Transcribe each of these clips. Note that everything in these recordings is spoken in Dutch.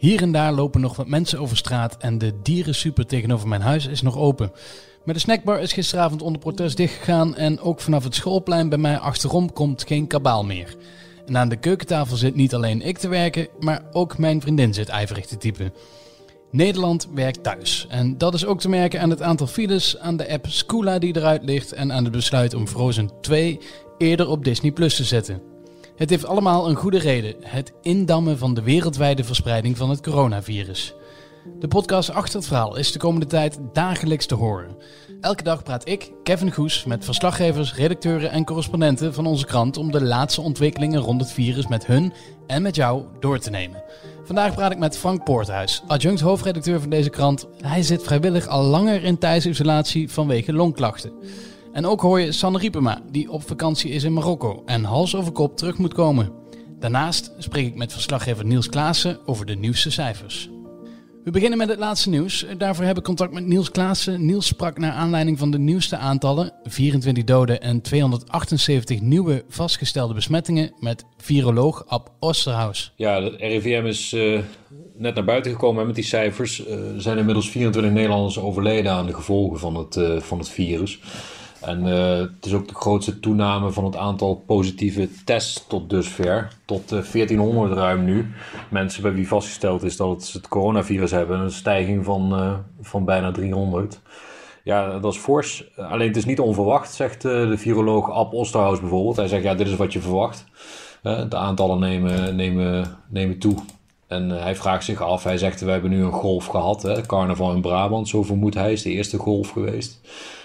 Hier en daar lopen nog wat mensen over straat en de dierensuper tegenover mijn huis is nog open. Maar de snackbar is gisteravond onder protest dichtgegaan en ook vanaf het schoolplein bij mij achterom komt geen kabaal meer. En aan de keukentafel zit niet alleen ik te werken, maar ook mijn vriendin zit ijverig te typen. Nederland werkt thuis. En dat is ook te merken aan het aantal files, aan de app Scoola die eruit ligt en aan het besluit om Frozen 2 eerder op Disney Plus te zetten. Het heeft allemaal een goede reden: het indammen van de wereldwijde verspreiding van het coronavirus. De podcast Achter het Verhaal is de komende tijd dagelijks te horen. Elke dag praat ik, Kevin Goes, met verslaggevers, redacteuren en correspondenten van onze krant om de laatste ontwikkelingen rond het virus met hun en met jou door te nemen. Vandaag praat ik met Frank Poorthuis, adjunct hoofdredacteur van deze krant. Hij zit vrijwillig al langer in thuisisolatie vanwege longklachten. En ook hoor je Sanne Riepema, die op vakantie is in Marokko en hals over kop terug moet komen. Daarnaast spreek ik met verslaggever Niels Klaassen over de nieuwste cijfers. We beginnen met het laatste nieuws. Daarvoor heb ik contact met Niels Klaassen. Niels sprak naar aanleiding van de nieuwste aantallen, 24 doden en 278 nieuwe vastgestelde besmettingen, met viroloog Ab Osterhaus. Ja, de RIVM is uh, net naar buiten gekomen met die cijfers. Uh, zijn inmiddels 24 Nederlanders overleden aan de gevolgen van het, uh, van het virus. En uh, het is ook de grootste toename van het aantal positieve tests tot dusver. Tot uh, 1400 ruim nu. Mensen bij wie vastgesteld is dat ze het coronavirus hebben. Een stijging van, uh, van bijna 300. Ja, dat is fors. Alleen het is niet onverwacht, zegt de viroloog Ab Osterhaus bijvoorbeeld. Hij zegt, ja, dit is wat je verwacht. de aantallen nemen, nemen, nemen toe. En hij vraagt zich af, hij zegt, we hebben nu een golf gehad. Hè? Carnaval in Brabant, zo vermoedt hij, is de eerste golf geweest.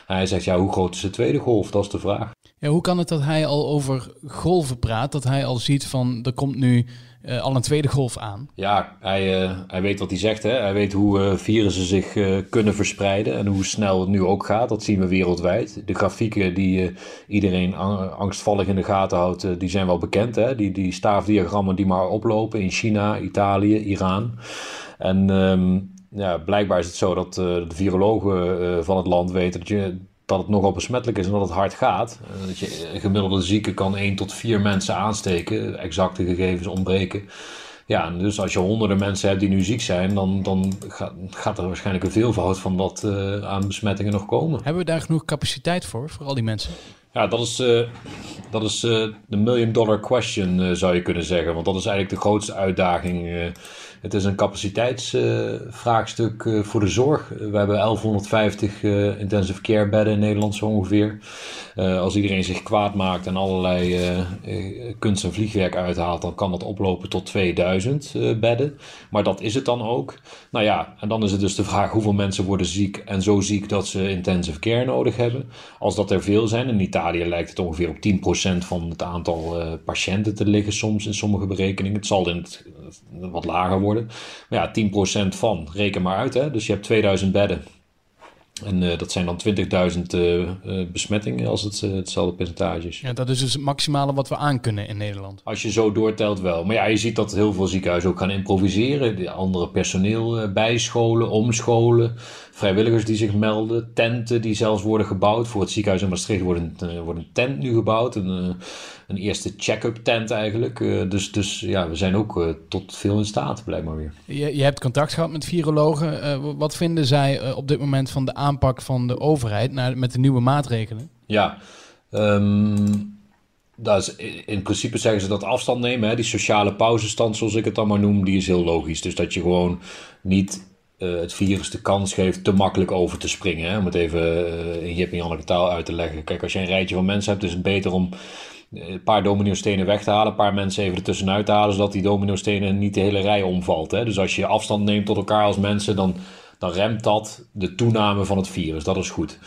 Hij zegt, ja, hoe groot is de tweede golf? Dat is de vraag. Ja, hoe kan het dat hij al over golven praat? Dat hij al ziet van, er komt nu uh, al een tweede golf aan? Ja, hij, uh, hij weet wat hij zegt. Hè? Hij weet hoe uh, virussen zich kunnen verspreiden en hoe snel het nu ook gaat. Dat zien we wereldwijd. De grafieken die iedereen angstvallig in de gaten houdt, die zijn wel bekend. Hè? Die, die staafdiagrammen die maar oplopen in China, Italië, Iran. En... Um, ja, blijkbaar is het zo dat uh, de virologen uh, van het land weten dat, het nogal besmettelijk is en dat het hard gaat. Uh, dat je een gemiddelde zieke kan 1 tot 4 mensen aansteken. Exacte gegevens ontbreken. Ja, dus als je honderden mensen hebt die nu ziek zijn, dan, dan gaat, gaat er waarschijnlijk een veelvoud van dat aan besmettingen nog komen. Hebben we daar genoeg capaciteit voor, voor al die mensen? Ja, dat is, uh, dat is uh, de million dollar question, uh, zou je kunnen zeggen. Want dat is eigenlijk de grootste uitdaging. het is een capaciteitsvraagstuk voor de zorg. We hebben 1150 intensive care bedden in Nederland zo ongeveer. als iedereen zich kwaad maakt en allerlei kunst- en vliegwerk uithaalt, dan kan dat oplopen tot 2000 bedden. Maar dat is het dan ook. Nou ja, en dan is het dus de vraag hoeveel mensen worden ziek en zo ziek dat ze intensive care nodig hebben. Als dat er veel zijn en niet Lijkt het ongeveer op 10% van het aantal uh, patiënten te liggen soms in sommige berekeningen. Het zal in het, uh, wat lager worden. Maar ja, 10% van, reken maar uit. Hè? Dus je hebt 2000 bedden. En uh, dat zijn dan 20.000 besmettingen als het hetzelfde percentage is. Ja, dat is dus het maximale wat we aan kunnen in Nederland. Als je zo doortelt wel. Maar ja, je ziet dat heel veel ziekenhuizen ook gaan improviseren. De andere personeel bijscholen, omscholen vrijwilligers die zich melden, tenten die zelfs worden gebouwd. Voor het ziekenhuis in Maastricht wordt een, wordt een tent nu gebouwd, een, uh, een eerste check-up tent eigenlijk. Uh, dus, dus ja, we zijn ook tot veel in staat, blijkbaar weer. Je, je hebt contact gehad met virologen. wat vinden zij op dit moment van de aanpak van de overheid naar, met de nieuwe maatregelen? Ja, um, dat is, in principe zeggen ze dat afstand nemen. Hè? Die sociale pauzestand, zoals ik het dan maar noem, die is heel logisch. Dus dat je gewoon niet uh, het virus de kans geeft te makkelijk over te springen. Hè? Om het even uh, in Jip en Janneke taal uit te leggen. Kijk, als je een rijtje van mensen hebt, is het beter om eh, een paar dominostenen weg te halen, een paar mensen even ertussenuit te halen, zodat die dominostenen niet de hele rij omvalt. Hè? Dus als je afstand neemt tot elkaar als mensen, dan, dan remt dat de toename van het virus. Dat is goed.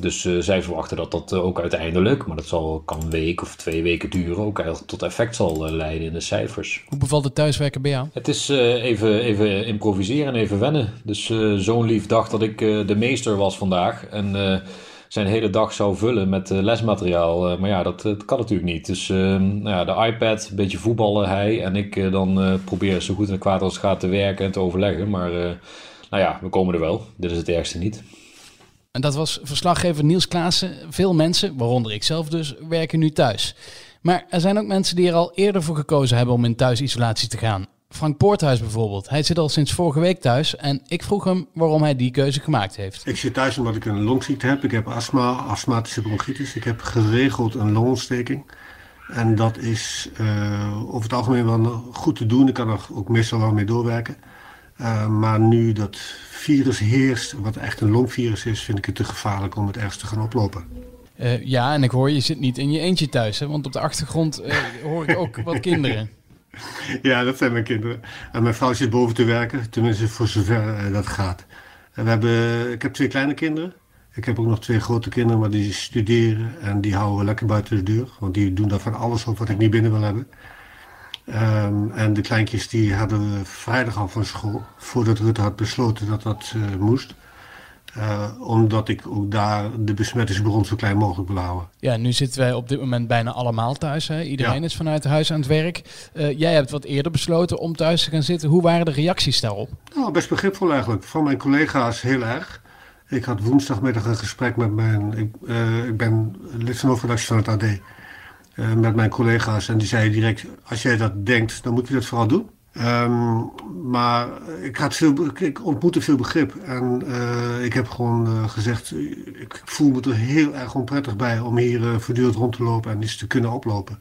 Dus uh, zij verwachten dat dat uh, ook uiteindelijk, maar dat zal, kan een week of twee weken duren, ook eigenlijk tot effect zal uh, leiden in de cijfers. Hoe bevalt het thuiswerken bij jou? Het is even, even improviseren en even wennen. Dus zo'n lief dacht dat ik de meester was vandaag en zijn hele dag zou vullen met lesmateriaal. maar ja, dat, dat, kan natuurlijk niet. Dus nou ja, de iPad, een beetje voetballen hij en ik dan probeer zo goed en kwaad als het gaat te werken en te overleggen. Maar nou ja, we komen er wel. Dit is het ergste niet. En dat was verslaggever Niels Klaassen. Veel mensen, waaronder ik zelf dus, werken nu thuis. Maar er zijn ook mensen die er al eerder voor gekozen hebben om in thuisisolatie te gaan. Frank Poorthuis bijvoorbeeld. Hij zit al sinds vorige week thuis en ik vroeg hem waarom hij die keuze gemaakt heeft. Ik zit thuis omdat ik een longziekte heb. Ik heb astma, astmatische bronchitis. Ik heb geregeld een longontsteking. En dat is uh, over het algemeen wel goed te doen. Ik kan er ook meestal wel mee doorwerken. Uh, maar nu dat virus heerst, wat echt een longvirus is, vind ik het te gevaarlijk om het ergens te gaan oplopen. Uh, ja, en ik hoor je zit niet in je eentje thuis, hè? want op de achtergrond hoor ik ook wat kinderen. Ja, dat zijn mijn kinderen. En mijn vrouw zit boven te werken, tenminste voor zover dat gaat. En we hebben, ik heb twee kleine kinderen. Ik heb ook nog twee grote kinderen, maar die studeren en die houden we lekker buiten de deur. Want die doen daar van alles op wat ik niet binnen wil hebben. Um, en de kleintjes die hadden we vrijdag al van school, voordat Rutte had besloten dat dat uh, moest. Uh, omdat ik ook daar de besmettingsbron zo klein mogelijk wil houden. Ja, nu zitten wij op dit moment bijna allemaal thuis. Hè? Iedereen ja. is vanuit huis aan het werk. Uh, jij hebt wat eerder besloten om thuis te gaan zitten. Hoe waren de reacties daarop? Nou, best begripvol eigenlijk. Van mijn collega's heel erg. Ik had woensdagmiddag een gesprek met mijn. Ik, ik ben lid van de hoofdredactie van het AD. Uh, met mijn collega's. En die zeiden direct: Als jij dat denkt, dan moet je dat vooral doen. Um, maar ik, had veel, ik ontmoette veel begrip. En uh, ik heb gewoon gezegd: Ik voel me er heel erg onprettig bij om hier voortdurend rond te lopen en iets te kunnen oplopen.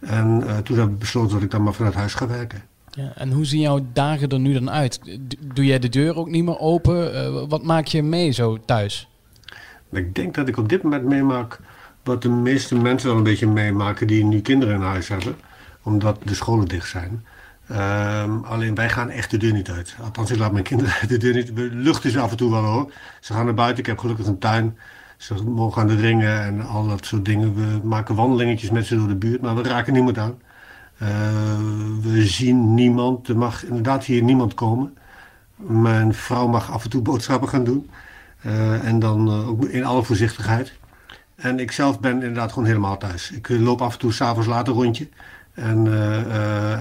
En toen heb ik besloten dat ik dan maar vanuit huis ga werken. Ja, en hoe zien jouw dagen er nu dan uit? Doe jij de deur ook niet meer open? Wat maak je mee zo thuis? Ik denk dat ik op dit moment meemaak wat de meeste mensen wel een beetje meemaken die nu kinderen in huis hebben, omdat de scholen dicht zijn. Um, alleen wij gaan echt de deur niet uit. Althans, ik laat mijn kinderen de deur niet. De lucht is af en toe wel hoor. Ze gaan naar buiten. Ik heb gelukkig een tuin. Ze mogen aan de ringen en al dat soort dingen. We maken wandelingetjes met ze door de buurt, maar we raken niemand aan. Uh, we zien niemand. Er mag inderdaad hier niemand komen. Mijn vrouw mag af en toe boodschappen gaan doen. Uh, en dan uh, ook in alle voorzichtigheid. En ik zelf ben inderdaad gewoon helemaal thuis. Ik loop af en toe s'avonds laat een rondje. En,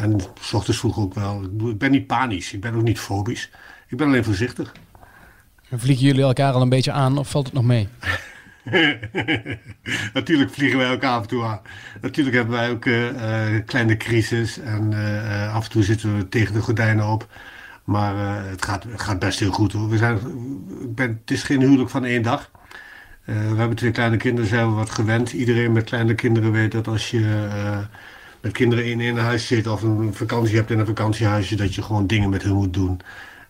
en s ochtends vroeg ook wel. Ik ben niet panisch. Ik ben ook niet fobisch. Ik ben alleen voorzichtig. En vliegen jullie elkaar al een beetje aan of valt het nog mee? Natuurlijk vliegen wij elkaar af en toe aan. Natuurlijk hebben wij ook uh, uh, kleine crisis en uh, af en toe zitten we tegen de gordijnen op. Maar het, gaat, het gaat best heel goed hoor. We zijn, ik ben, het is geen huwelijk van één dag. We hebben twee kleine kinderen, zijn we wat gewend. Iedereen met kleine kinderen weet dat als je met kinderen in een huis zit of een vakantie hebt in een vakantiehuisje, dat je gewoon dingen met hun moet doen.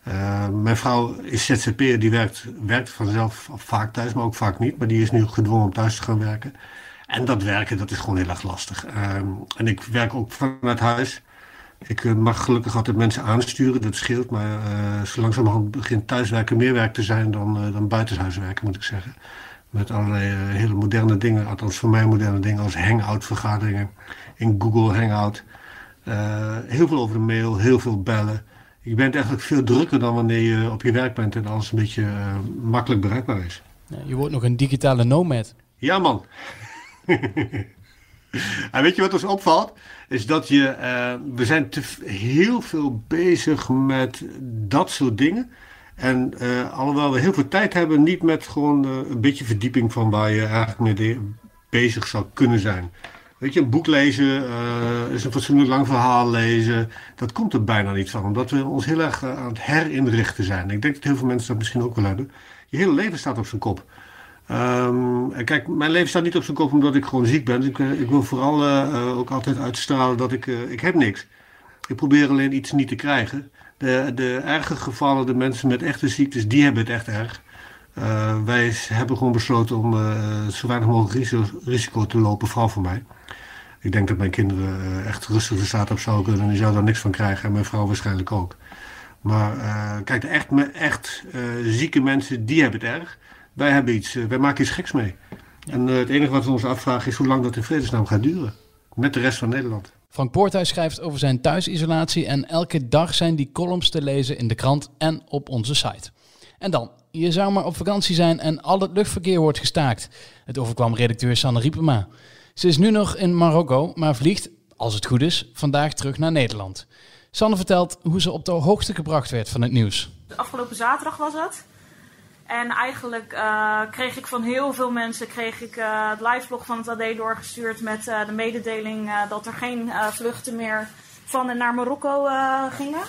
Uh, mijn vrouw is ZZP'er, die werkt, werkt vanzelf vaak thuis, maar ook vaak niet. Maar die is nu gedwongen om thuis te gaan werken. En dat werken, dat is gewoon heel erg lastig. Uh, en ik werk ook vanuit huis. Ik mag gelukkig altijd mensen aansturen, dat scheelt. Maar zo langzamerhand begint thuiswerken meer werk te zijn dan, dan buitenshuiswerken, moet ik zeggen. Met allerlei hele moderne dingen, althans voor mij moderne dingen, als hangout-vergaderingen in Google Hangout. heel veel over de mail, heel veel bellen je bent eigenlijk veel drukker dan wanneer je op je werk bent en alles een beetje uh, makkelijk bereikbaar is. Je wordt nog een digitale nomad. Ja, man. en weet je wat ons opvalt? Is dat je, uh, we zijn te heel veel bezig met dat soort dingen. En uh, alhoewel we heel veel tijd hebben, niet met gewoon een beetje verdieping van waar je eigenlijk mee bezig zou kunnen zijn. Weet je, een boek lezen, uh, is een fatsoenlijk lang verhaal lezen, dat komt er bijna niet van. Omdat we ons heel erg aan het herinrichten zijn. Ik denk dat heel veel mensen dat misschien ook wel hebben. Je hele leven staat op zijn kop. Um, en kijk, mijn leven staat niet op zijn kop omdat ik gewoon ziek ben. Ik, ik wil vooral ook altijd uitstralen dat ik, ik heb niks. Ik probeer alleen iets niet te krijgen. De, de erge gevallen, de mensen met echte ziektes, die hebben het echt erg. wij hebben gewoon besloten om zo weinig mogelijk risico, risico te lopen, vooral voor mij. Ik denk dat mijn kinderen uh, echt rustig de staat op zouden kunnen en die zouden daar niks van krijgen. En mijn vrouw waarschijnlijk ook. Maar kijk, de echt, echt zieke mensen, die hebben het erg. Wij hebben iets, wij maken iets geks mee. En het enige wat we ons afvragen is hoe lang dat in vredesnaam gaat duren. Met de rest van Nederland. Frank Poorthuis schrijft over zijn thuisisolatie en elke dag zijn die columns te lezen in de krant en op onze site. En dan, je zou maar op vakantie zijn en al het luchtverkeer wordt gestaakt. Het overkwam redacteur Sanne Riepema. Ze is nu nog in Marokko, maar vliegt, als het goed is, vandaag terug naar Nederland. Sanne vertelt hoe ze op de hoogte gebracht werd van het nieuws. De afgelopen zaterdag was het. En eigenlijk uh, kreeg ik van heel veel mensen kreeg ik, uh, het liveblog van het AD doorgestuurd met uh, de mededeling dat er geen vluchten meer van en naar Marokko eh, gingen.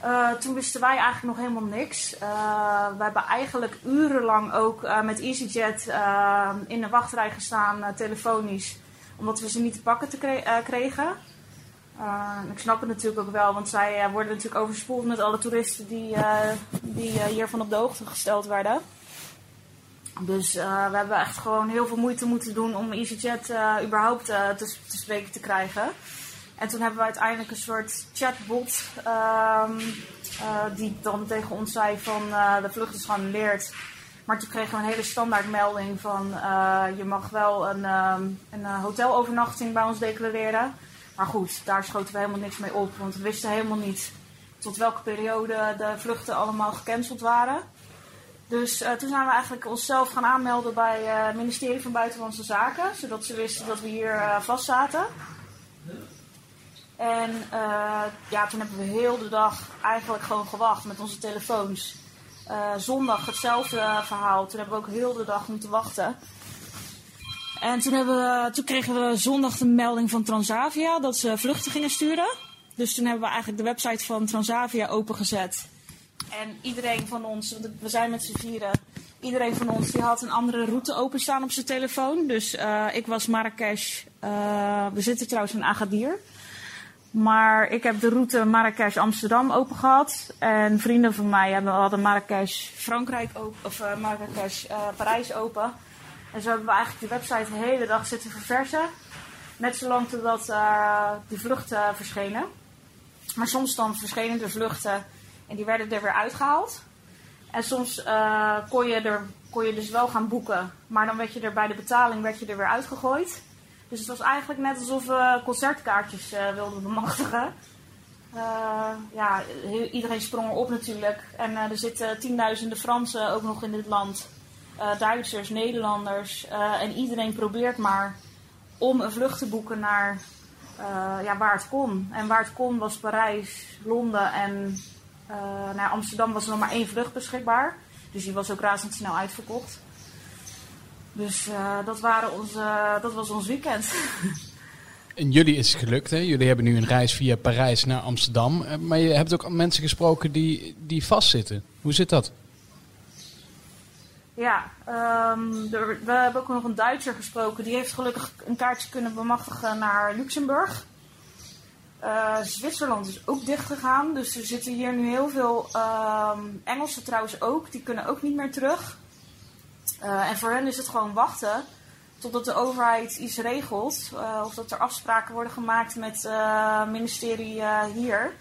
Eh, toen wisten wij eigenlijk nog helemaal niks. We hebben eigenlijk urenlang ook met EasyJet in de wachtrij gestaan, telefonisch, omdat we ze niet te pakken te kregen. Ik snap het natuurlijk ook wel, want zij worden natuurlijk overspoeld met alle toeristen die, die hiervan op de hoogte gesteld werden. Dus uh, we hebben echt gewoon heel veel moeite moeten doen om EasyJet uh, überhaupt uh, te, te, spreken te krijgen. En toen hebben we uiteindelijk een soort chatbot um, die dan tegen ons zei van de vlucht is geannuleerd. Maar toen kregen we een hele standaard melding van je mag wel een, um, een hotelovernachting bij ons declareren. Maar goed, daar schoten we helemaal niks mee op, want we wisten helemaal niet tot welke periode de vluchten allemaal gecanceld waren. Dus uh, toen zijn we eigenlijk onszelf gaan aanmelden bij uh, het ministerie van Buitenlandse Zaken, zodat ze wisten dat we hier uh, vast zaten. En ja, toen hebben we heel de dag eigenlijk gewoon gewacht met onze telefoons. zondag hetzelfde verhaal. Toen hebben we ook heel de dag moeten wachten. En toen, hebben toen kregen we zondag de melding van Transavia dat ze vluchten gingen sturen. Dus toen hebben we eigenlijk de website van Transavia opengezet. En iedereen van ons, we zijn met z'n vieren, iedereen van ons die had een andere route openstaan op zijn telefoon. Dus uh, ik was Marrakesh, uh, we zitten trouwens in Agadir. Maar ik heb de route Marrakesh-Amsterdam open gehad. En vrienden van mij hebben, hadden Marrakesh-Frankrijk open, of uh, Marrakesh-Parijs open. En zo hebben we eigenlijk de website de hele dag zitten verversen. Net zolang totdat die vluchten verschenen. Maar soms dan verschenen de vluchten en die werden er weer uitgehaald. En soms uh, kon, je er, kon je dus wel gaan boeken. Maar dan werd je er bij de betaling werd je er weer uitgegooid. Dus het was eigenlijk net alsof we concertkaartjes uh, wilden bemachtigen. Uh, ja, iedereen sprong erop natuurlijk. En er zitten tienduizenden Fransen ook nog in dit land. Duitsers, Nederlanders. en iedereen probeert maar om een vlucht te boeken naar ja, waar het kon. En waar het kon was Parijs, Londen en naar Amsterdam was er nog maar één vlucht beschikbaar. Dus die was ook razendsnel uitverkocht. Dus dat, waren onze, dat was ons weekend. En jullie is het gelukt, hè? Jullie hebben nu een reis via Parijs naar Amsterdam. Eh, maar je hebt ook mensen gesproken die, die vastzitten. Hoe zit dat? Ja, um, we hebben ook nog een Duitser gesproken. Die heeft gelukkig een kaartje kunnen bemachtigen naar Luxemburg. Uh, Zwitserland is ook dicht gegaan. Dus er zitten hier nu heel veel uh, Engelsen trouwens ook. Die kunnen ook niet meer terug. Uh, en voor hen is het gewoon wachten totdat de overheid iets regelt. Uh, of dat er afspraken worden gemaakt met het ministerie hier.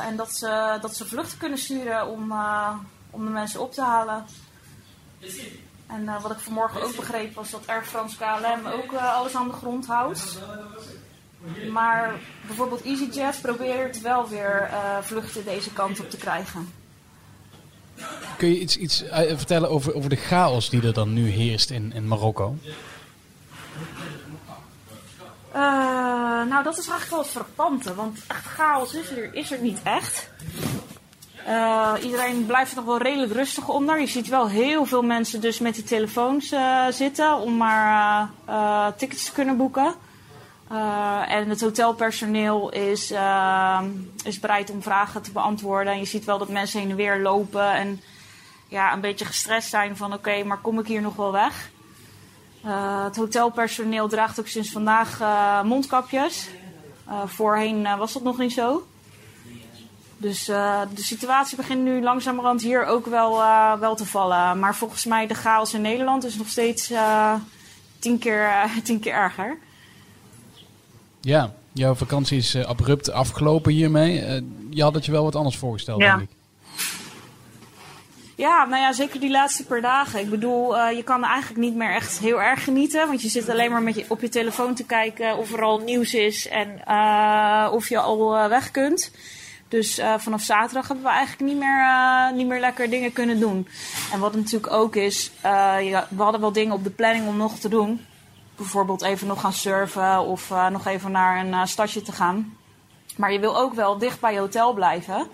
en dat ze, dat ze vluchten kunnen sturen om, om de mensen op te halen. En wat ik vanmorgen ook begreep was dat Air France KLM ook alles aan de grond houdt. Maar bijvoorbeeld EasyJet probeert wel weer uh, vluchten deze kant op te krijgen. Kun je iets, iets vertellen over, over de chaos die er dan nu heerst in, in Marokko? Nou, dat is eigenlijk wel het frappante. Want echt chaos is er, is er niet echt. Iedereen blijft nog wel redelijk rustig onder. Je ziet wel heel veel mensen dus met die telefoons zitten om maar tickets te kunnen boeken. En het hotelpersoneel is, is bereid om vragen te beantwoorden. En je ziet wel dat mensen heen en weer lopen en ja, een beetje gestrest zijn van oké, maar kom ik hier nog wel weg? Het hotelpersoneel draagt ook sinds vandaag mondkapjes. voorheen was dat nog niet zo. Dus de situatie begint nu langzamerhand hier ook wel, wel te vallen. Maar volgens mij de chaos in Nederland is nog steeds tien, keer, tien keer erger. Ja, jouw vakantie is uh, abrupt afgelopen hiermee. Uh, je had het je wel wat anders voorgesteld, ja. denk ik. Ja, nou ja, zeker die laatste paar dagen. Ik bedoel, uh, je kan eigenlijk niet meer echt heel erg genieten. Want je zit alleen maar met je, op je telefoon te kijken of er al nieuws is en of je al weg kunt. Dus vanaf zaterdag hebben we eigenlijk niet meer, niet meer lekker dingen kunnen doen. En wat natuurlijk ook is, ja, we hadden wel dingen op de planning om nog te doen bijvoorbeeld even nog gaan surfen of uh, nog even naar een uh, stadje te gaan. Maar je wil ook wel dicht bij je hotel blijven.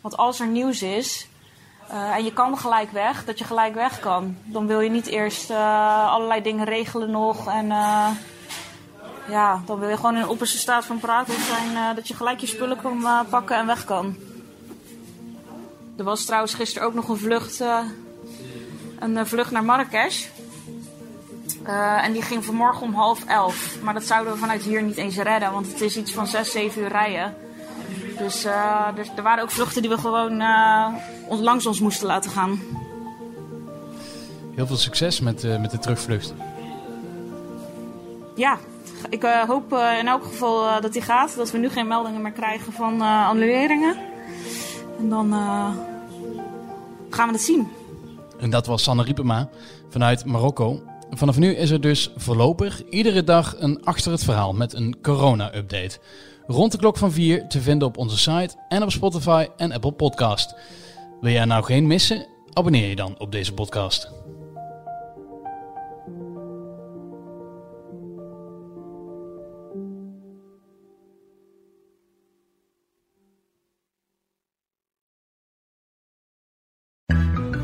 Want als er nieuws is uh, en je kan gelijk weg, dat je gelijk weg kan. Dan wil je niet eerst allerlei dingen regelen nog. En ja, dan wil je gewoon in opperste staat van paraatheid zijn eh, dat je gelijk je spullen kan eh, pakken en weg kan. Er was trouwens gisteren ook nog een vlucht, eh, een vlucht naar Marrakesh. En die ging vanmorgen om half elf. Maar dat zouden we vanuit hier niet eens redden, want het is iets van 6, 7 uur rijden. Dus er, er waren ook vluchten die we gewoon langs ons moesten laten gaan. Heel veel succes met, met de terugvlucht. Ja, ik eh, hoop eh, in elk geval eh, dat die gaat. Dat we nu geen meldingen meer krijgen van annuleringen. En dan gaan we het zien. En dat was Sanne Riepema vanuit Marokko. Vanaf nu is er dus voorlopig iedere dag een achter het verhaal met een corona-update. Rond de klok van 4 te vinden op onze site en op Spotify en Apple Podcast. Wil jij nou geen missen? Abonneer je dan op deze podcast.